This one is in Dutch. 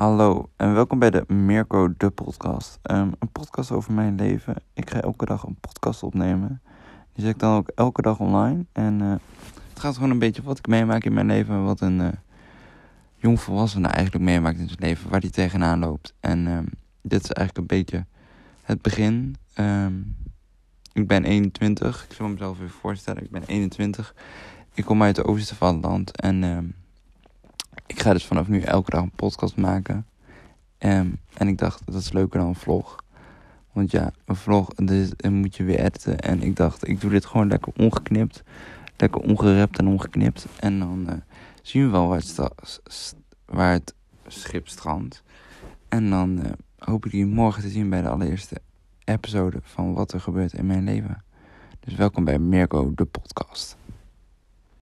Hallo en welkom bij de Mirko de podcast. Ehm, een podcast over mijn leven. Ik ga elke dag een podcast opnemen. Die zet ik dan ook elke dag online. En eh, het gaat gewoon een beetje wat ik meemaak in mijn leven. Wat een uh, jongvolwassene eigenlijk meemaakt in zijn leven. Waar die tegenaan loopt. En ehm, dit is eigenlijk een beetje het begin. Ehm, ik ben 21. Ik zal mezelf even voorstellen. Ik ben 21. Ik kom uit het oosten van het land. En ik ga dus vanaf nu elke dag een podcast maken. Um, en ik dacht, dat is leuker dan een vlog. Want ja, een vlog, moet je weer editen. En ik dacht, ik doe dit gewoon lekker ongeknipt. Lekker ongerept en ongeknipt. En dan uh, zien we wel waar het, waar het schip strandt. En dan uh, hoop ik jullie morgen te zien bij de allereerste episode van wat er gebeurt in mijn leven. Dus welkom bij Mirko, de podcast.